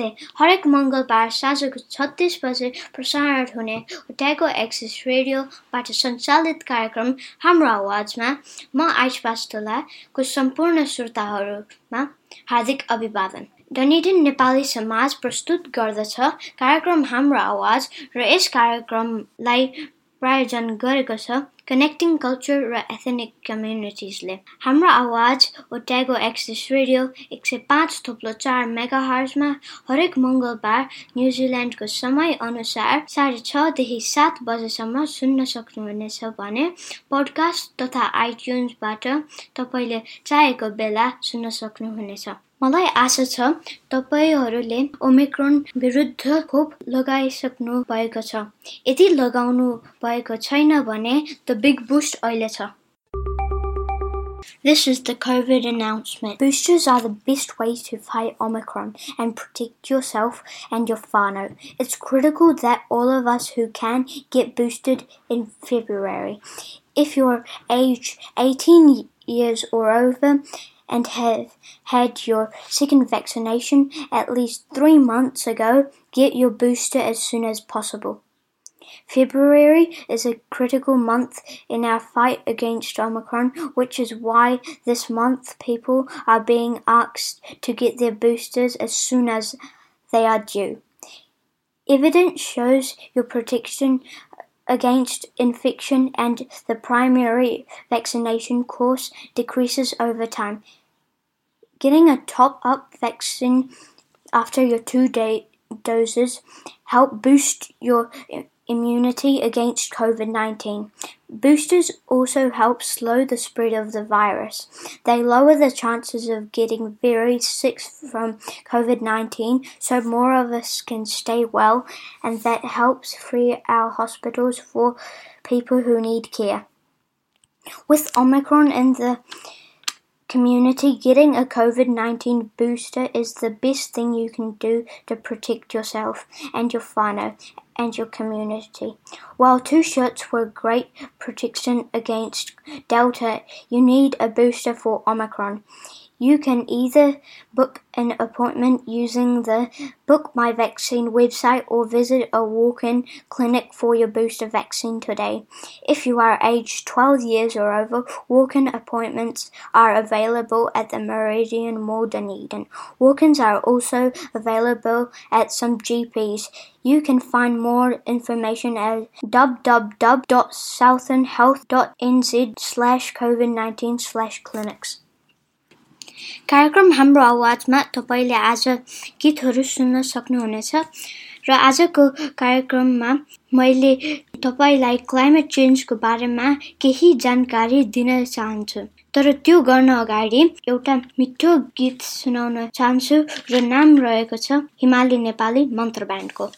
नमस्ते। हरेक मङ्गलबार साँझको छत्तिस बजे प्रसारण हुने ट्यागो एक्सिस रेडियोबाट सञ्चालित कार्यक्रम हाम्रो आवाजमा म आइच पास्टोलाको सम्पूर्ण श्रोताहरूमा हार्दिक अभिवादन। डनिडन नेपाली समाज प्रस्तुत गर्दछ कार्यक्रम हाम्रो आवाज र यस कार्यक्रमलाई प्रायोजन गरेको छ। कनेक्टिङ कल्चर र एथेनिक कम्युनिटिजले हाम्रो आवाज ओट्यागो एक्सिस रेडियो एक सय पाँच थुप्लो चार मेगा हरेक मङ्गलबार न्युजिल्यान्डको समय अनुसार साढे छदेखि सात बजेसम्म सुन्न सक्नुहुनेछ भने पोडकास्ट तथा आइट्युन्सबाट तपाईँले चाहेको बेला सुन्न सक्नुहुनेछ। मलाई आशा छ तपाईँहरूले ओमिक्रोन विरुद्ध खोप लगाइसक्नु भएको छ यदि लगाउनु भएको छैन भने द बिग बुस्ट अहिले छ This is the COVID announcement. Boosters are the best way to fight Omicron and protect yourself and your whānau. It's critical that all of us who can get boosted in February. If you're age 18 years or over, and have had your second vaccination at least three months ago, get your booster as soon as possible. February is a critical month in our fight against Omicron, which is why this month people are being asked to get their boosters as soon as they are due. Evidence shows your protection against infection and the primary vaccination course decreases over time. Getting a top up vaccine after your two day doses help boost your immunity against COVID-19. Boosters also help slow the spread of the virus. They lower the chances of getting very sick from COVID-19 so more of us can stay well and that helps free our hospitals for people who need care. With Omicron in the community, getting a COVID 19 booster is the best thing you can do to protect yourself and your whānau and your community. While two shots were great protection against Delta, you need a booster for Omicron. You can either book an appointment using the Book My Vaccine website or visit a walk in clinic for your booster vaccine today. If you are aged 12 years or over, walk in appointments are available at the Meridian Mall Dunedin. Walk ins are also available at some GPs. You can find more information at www.southernhealth.nz slash COVID-19 slash clinics. कार्यक्रम हाम्रो आवाजमा तपाईँले आज गीतहरू सुन्न सक्नुहुनेछ र आजको कार्यक्रममा मैले तपाईँलाई क्लाइमेट चेन्जको बारेमा केही जानकारी दिन चाहन्छु। तर त्यो गर्न अगाडि एउटा मिठो गीत सुनाउन चाहन्छु र नाम रहेको छ हिमाली नेपाली मन्त्र ब्यान्डको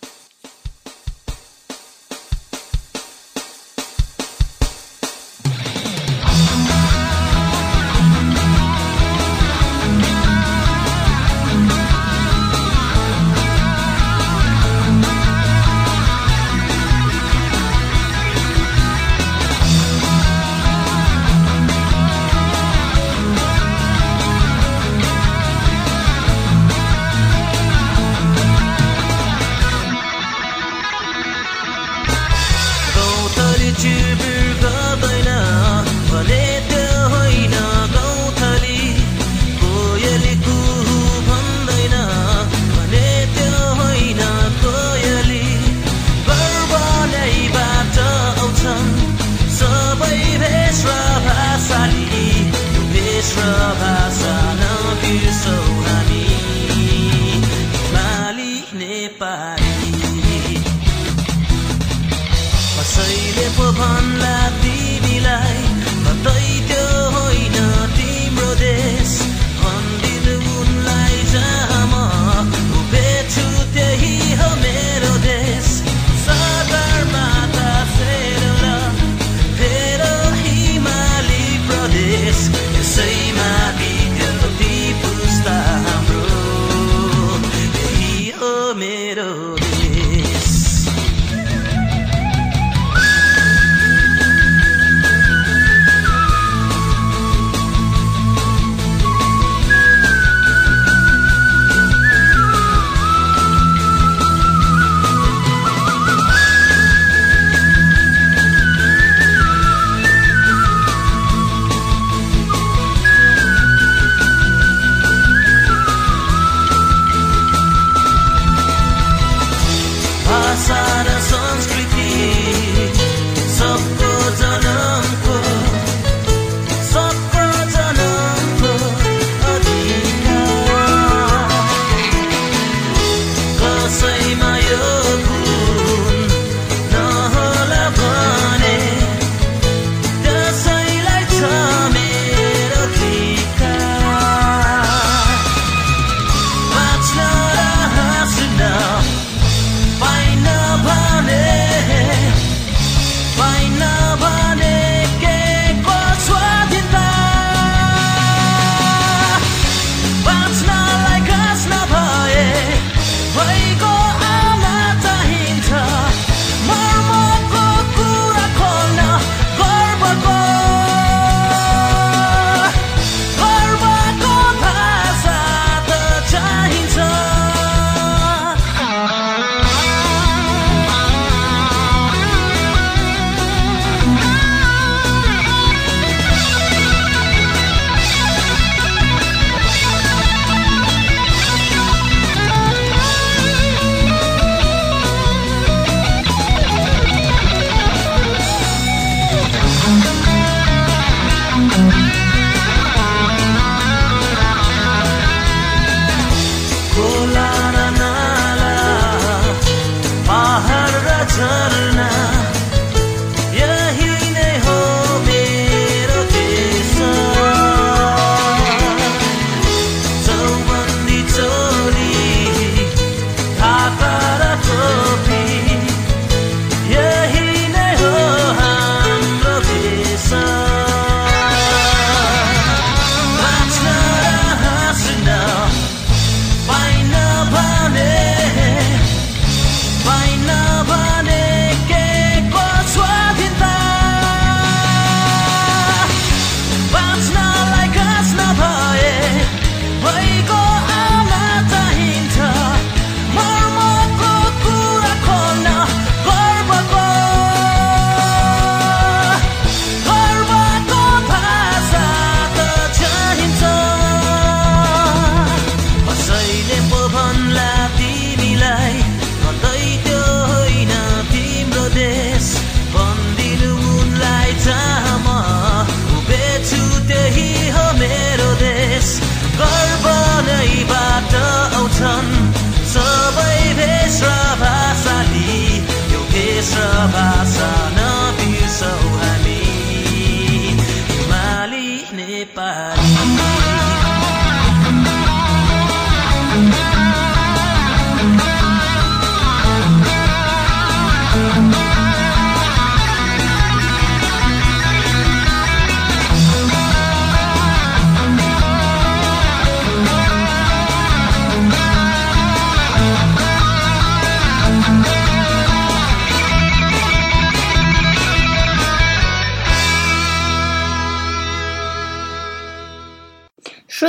passar a sânscrito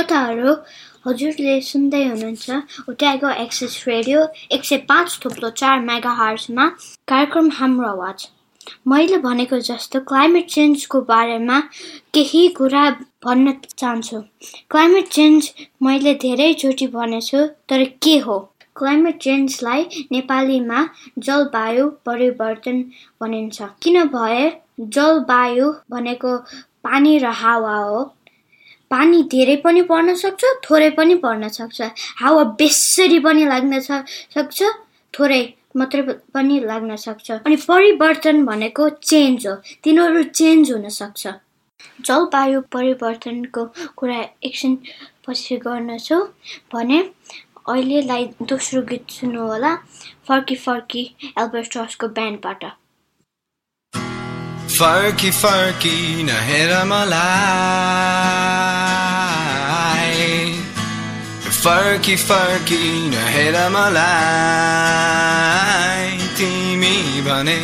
श्रोताहरू हजुरले सुन्दै हुनुहुन्छ उट्यागो एक्सेस रेडियो एक सय पाँच थुप्रो चार मेगा हार्समा कार्यक्रम हाम्रो आवाज मैले भनेको जस्तो क्लाइमेट चेन्जको बारेमा केही कुरा भन्न चाहन्छु क्लाइमेट चेन्ज मैले धेरैचोटि भनेछु तर के हो क्लाइमेट चेन्जलाई नेपालीमा जलवायु परिवर्तन भनिन्छ किनभने जलवायु भनेको पानी र हावा हो पानी धेरै पनि पर्न सक्छ थोरै पनि पर्न सक्छ। हावा बेसरी पनि लाग्न सक्छ थोरै मात्रै पनि लाग्न सक्छ। अनि परिवर्तन भनेको चेन्ज हो। तिनीहरू चेन्ज हुन सक्छ। जलवायु परिवर्तनको कुरा एकछिन पछि गर्नेछु। भने अहिलेलाई दोस्रो गीत सुन्नु होला फर्की फर्की एल्बर्टसको ब्यान्डबाट। फर्की फर्की नहेर मलाई फर्की फर्की नहेर मलाई तिमी भने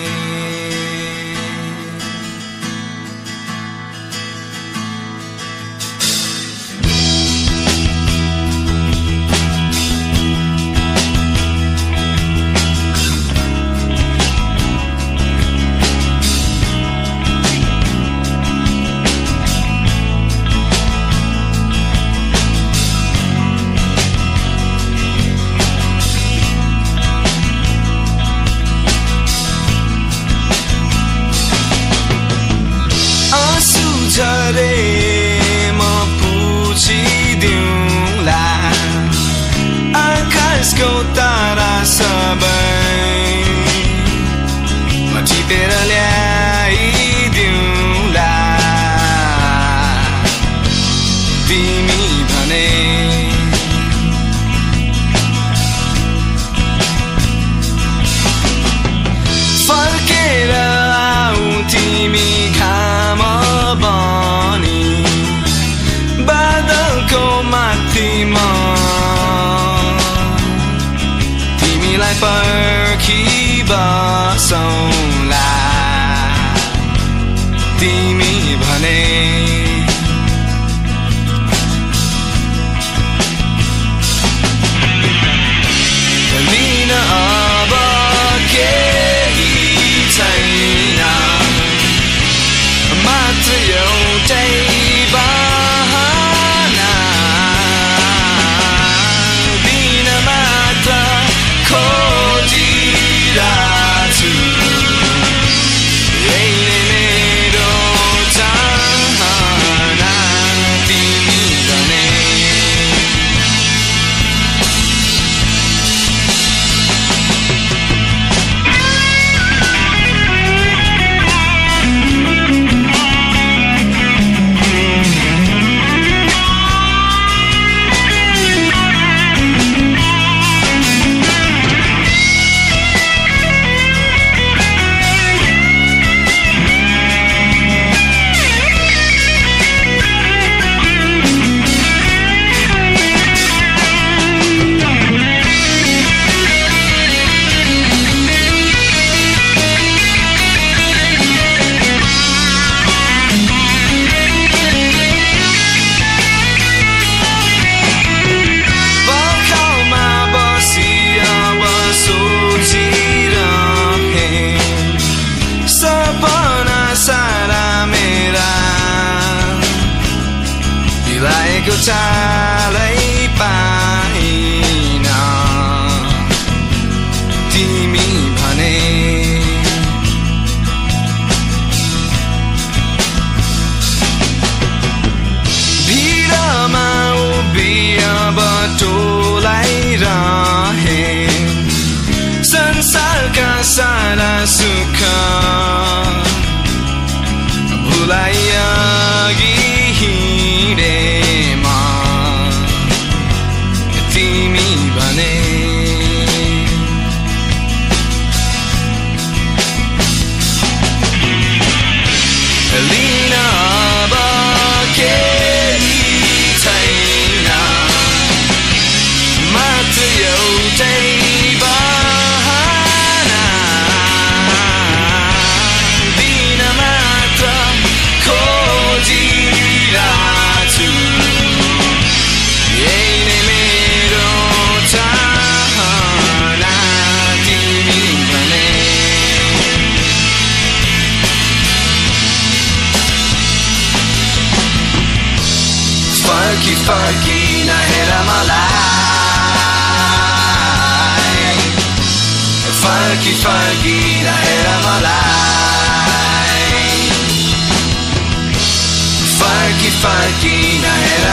fighting ahead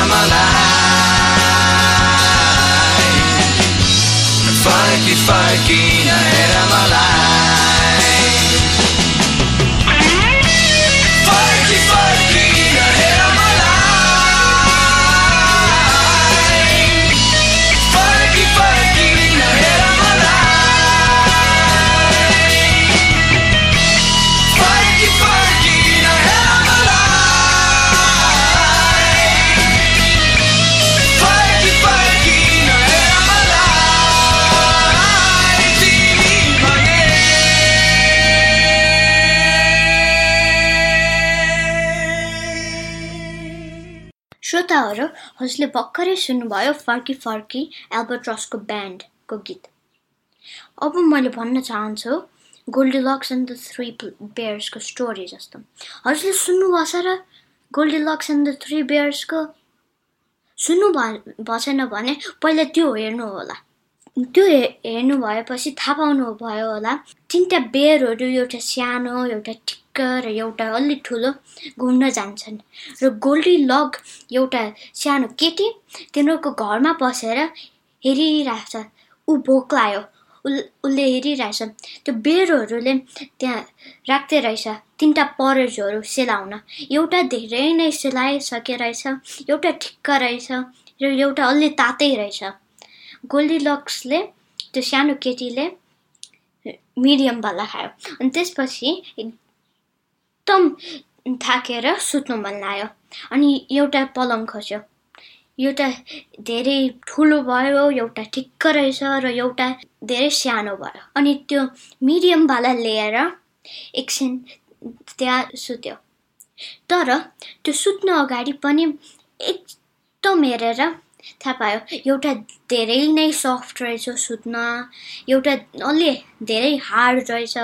fighting. श्रोताहरू हजुरले भर्खरै सुन्नुभयो फर्की फर्की एल्बर्ट्रसको ब्यान्डको गीत। अब मैले भन्न चाहन्छु Goldilocks and the three बेयर्सको स्टोरी जस्तो। हजुरले सुन्नुभएको छ र Goldilocks and the three बेयर्सको सुन्नु भएको छैन भने पहिला त्यो हेर्नु होला। त्यो हेर्नु भएपछि थाहा पाउनु भयो होला तिनवटा बेयरहरू एउटा सानो एउटा ठिक्क र एउटा अलि ठुलो घुम्न जान्छन्। र गोल्डी लग एउटा सानो केटी तिनीहरूको घरमा बसेर हेरिरहेछ। ऊ भोक लाग्यो। उल उसले हेरिरहेछ। त्यो बेरहरूले त्यहाँ राख्दै रहेछ। तिनवटा परेजहरू सेलाउन। एउटा धेरै नै सेलाइसके रहेछ। एउटा ठिक्क रहेछ र एउटा अलि तातै रहेछ। गोल्डी लक्सले त्यो सानो केटीले मिडियमवाला खायो। अनि त्यसपछि एकदम थाकेर सुत्नु मन लाग्यो। अनि एउटा पलङ खोज्यो। एउटा धेरै ठुलो भयो एउटा ठिक्क रहेछ र एउटा धेरै सानो भयो। अनि त्यो मिडियमवाला लिएर एकछिन त्यहाँ सुत्यो। तर त्यो सुत्नु अगाडि पनि एकदम हेरेर थाहा पायो। एउटा धेरै नै सफ्ट रहेछ सुत्न एउटा अलि धेरै हार्ड रहेछ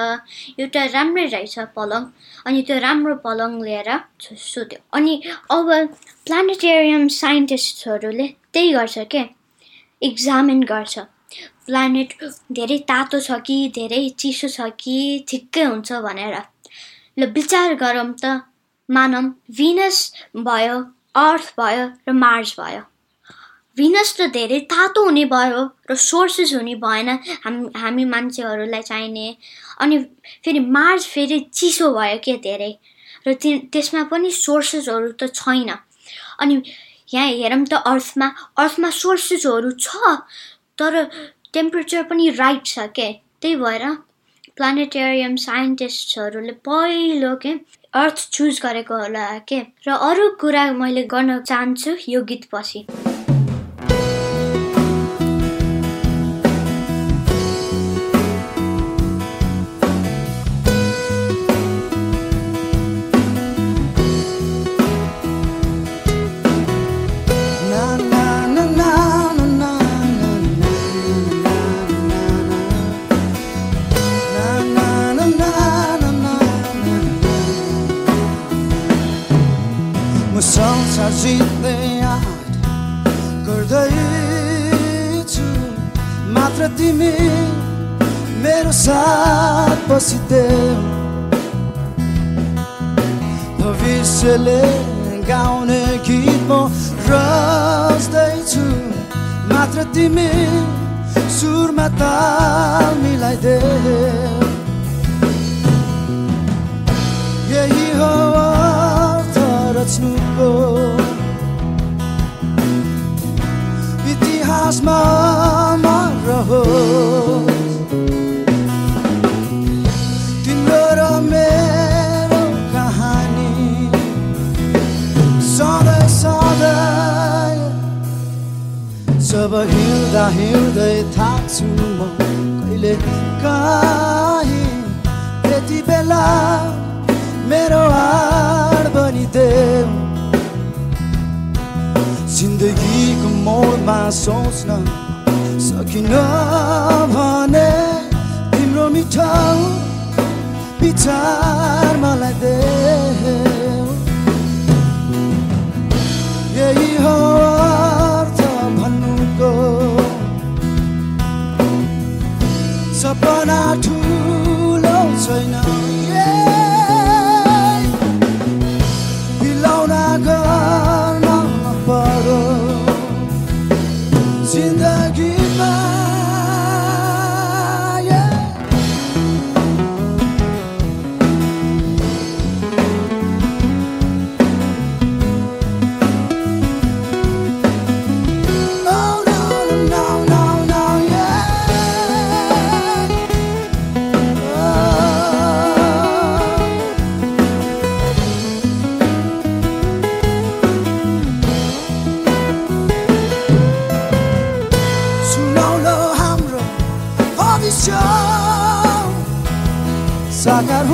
एउटा राम्रै रहेछ पलङ अनि त्यो राम्रो पलङ लिएर सु- सुत्यो। अनि अब प्लानेटेरियम साइन्टिस्टहरूले त्यही गर्छ के? इक्जामिन गर्छ। प्लानेट धेरै तातो छ कि धेरै चिसो छ कि ठिक्कै हुन्छ भनेर। ल विचार गरौँ त। मानौँ भिनस भयो अर्थ भयो र मार्स भयो। भिनस त धेरै तातो हुने भयो र सोर्सेस हुने भएन। हाम हामी मान्छेहरूलाई चाहिने। अनि फेरि मार्स फेरि चिसो भयो के धेरै? र त्यसमा पनि सोर्सेसहरू त छैन। अनि यहाँ हेरौँ त अर्थमा अर्थमा सोर्सेसहरू छ तर टेम्परेचर पनि राइट छ के? त्यही भएर प्लानेटेरियम साइन्टिस्टहरूले पहिलो के? अर्थ चुज गरेको होला के? र अरू कुरा मैले गर्न चाहन्छु यो गीतपछि। रच्नुको इतिहासमा रहोस् तिम्रो र मेरो कहानी सधैँ सधैँ जब हिँड्दा हिँड्दै थाक्छु म कहिले काहीँ त्यति बेला मेरो हाड बनिदेऊ जिन्दगीको मोडमा सोच्न सकिन भने तिम्रो मिठो विचार मलाई देऊ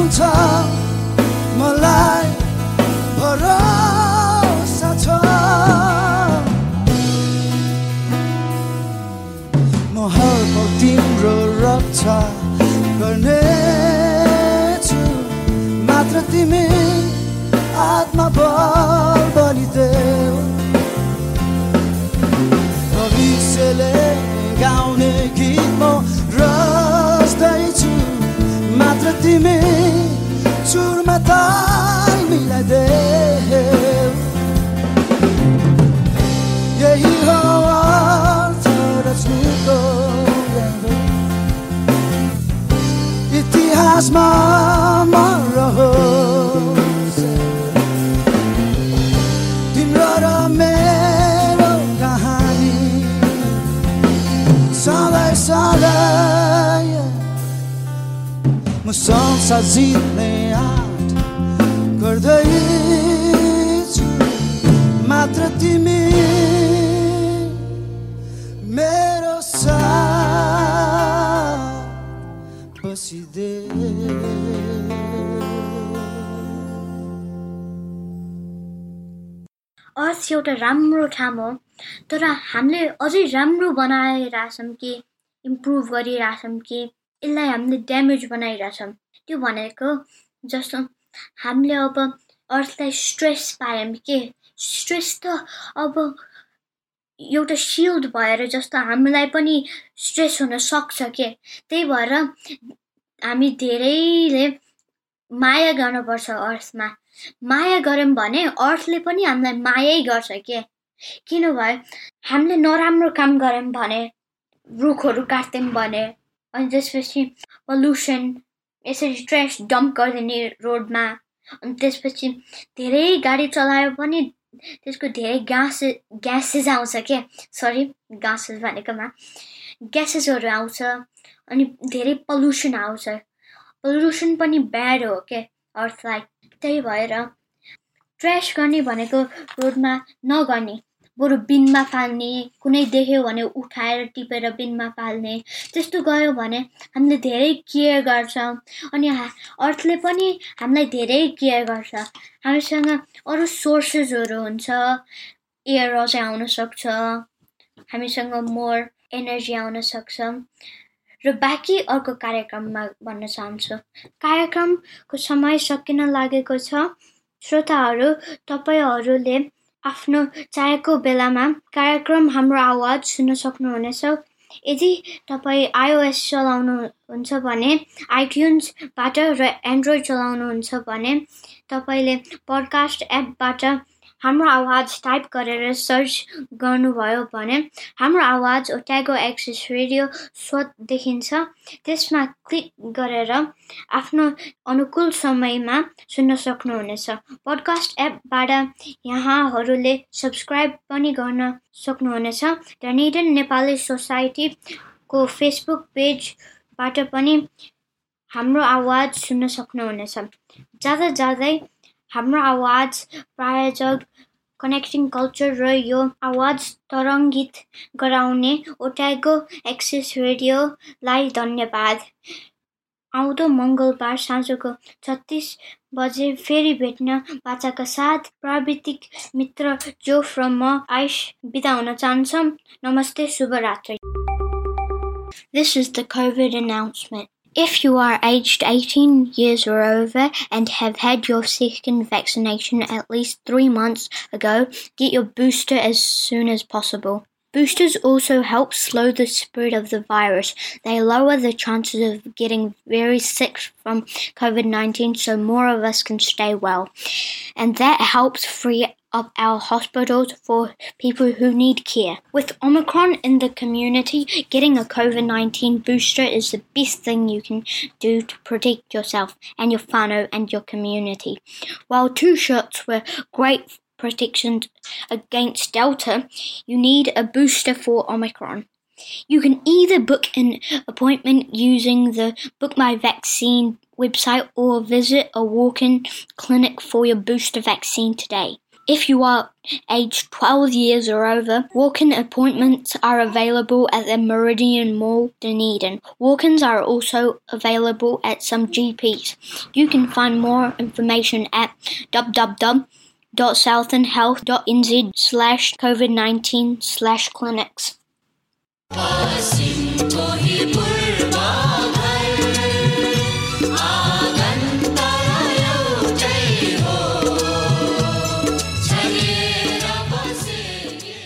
हुन्छ। मलाई भरोसा छ। म हर्को तिम्रो रक्षा गर्नेछु। मात्र तिमी आत्मा बल बलिदेऊ। भविष्यले गाउने गीत म रच्दैछु। मात्र तिमी सुरमा ताल मिलाइदेऊ यही हो अर्थ रच्नुको यादो। इतिहासमा म रहोस् तिम्रो र मेरो कहानी सधैँ सधैँ गर्दैछु मात्र तिमी मेरो साथ अर्थ एउटा राम्रो ठाउँ हो तर हामीले अझै राम्रो बनाइरहेछौँ कि इम्प्रुभ गरिरहेछौँ कि यसलाई हामीले ड्यामेज बनाइरहेछौँ त्यो भनेको जस्तो हामीले अब अर्थलाई स्ट्रेस पायौँ के स्ट्रेस त अब एउटा सिल्ड भएर जस्तो हामीलाई पनि स्ट्रेस हुन सक्छ के त्यही भएर हामी धेरैले माया गर्नुपर्छ अर्थमा माया गऱ्यौँ भने अर्थले पनि हामीलाई मायै गर्छ के किनभने हामीले नराम्रो काम गऱ्यौँ भने रुखहरू काट्यौँ भने अनि त्यसपछि पल्युसन यसरी ट्रेस डम्प गरिदिने रोडमा अनि त्यसपछि धेरै गाडी चलायो पनि त्यसको धेरै ग्यास ग्यासेस आउँछ क्या? सरी ग्यासेस भनेकोमा ग्यासेसहरू आउँछ अनि धेरै पल्युसन आउँछ। पल्युसन पनि ब्याड हो के अर्थलाई त्यही भएर ट्रेस गर्ने भनेको रोडमा नगर्ने। बरु बिनमा फाल्ने कुनै देख्यो भने उठाएर टिपेर बिनमा फाल्ने त्यस्तो गयो भने हामीले धेरै केयर गर्छौँ। अनि अर्थले पनि हामीलाई धेरै केयर गर्छ। हामीसँग अरू सोर्सेसहरू हुन्छ एयर चाहिँ आउन सक्छ हामीसँग मोर एनर्जी आउन सक्छ। र बाँकी अर्को कार्यक्रममा भन्न चाहन्छु। कार्यक्रमको समय सकिन लागेको छ। श्रोताहरू तपाईँहरूले आफ्नो चाहेको बेलामा कार्यक्रम हाम्रो आवाज सुन्न सक्नुहुनेछ। यदि तपाईँ आइओएस चलाउनुहुन्छ भने आइट्युन्सबाट र एन्ड्रोइड चलाउनुहुन्छ भने तपाईँले पडकास्ट एपबाट हाम्रो आवाज टाइप गरेर सर्च गर्नुभयो भने हाम्रो आवाज ओट्यागो एक्सिस रेडियो स्वत देखिन्छ। त्यसमा क्लिक गरेर आफ्नो अनुकूल समयमा सुन्न सक्नुहुनेछ। पडकास्ट एपबाट यहाँहरूले सब्सक्राइब पनि गर्न सक्नुहुनेछ। डनेडन नेपाली सोसाइटीको फेसबुक पेजबाट पनि हाम्रो आवाज सुन्न सक्नुहुनेछ। जाँदा जाँदै हाम्रो आवाज प्रायोजक कनेक्टिङ कल्चर र यो आवाज तरङ्गित गराउने ओट्यागो एक्सिस रेडियोलाई धन्यवाद। आउँदो मङ्गलबार साँझको छत्तिस बजे फेरि भेट्न बाचाका साथ प्राविधिक मित्र जोफ र म आइस बिदा हुन चाहन्छौँ। नमस्ते शुभरात्रि। Is the COVID announcement. If you are aged 18 years or over and have had your second vaccination at least three months ago, get your booster as soon as possible. Boosters also help slow the spread of the virus. They lower the chances of getting very sick from COVID 19 so more of us can stay well. And that helps free of our hospitals for people who need care. With Omicron in the community, getting a COVID 19 booster is the best thing you can do to protect yourself and your whānau and your community. While two shots were great protection against Delta, you need a booster for Omicron. You can either book an appointment using the Book My Vaccine website or visit a walk in clinic for your booster vaccine today. If you are aged 12 years or over, walk in appointments are available at the Meridian Mall, Dunedin. Walk ins are also available at some GPs. You can find more information at www.southernhealth.nz slash COVID 19 slash clinics.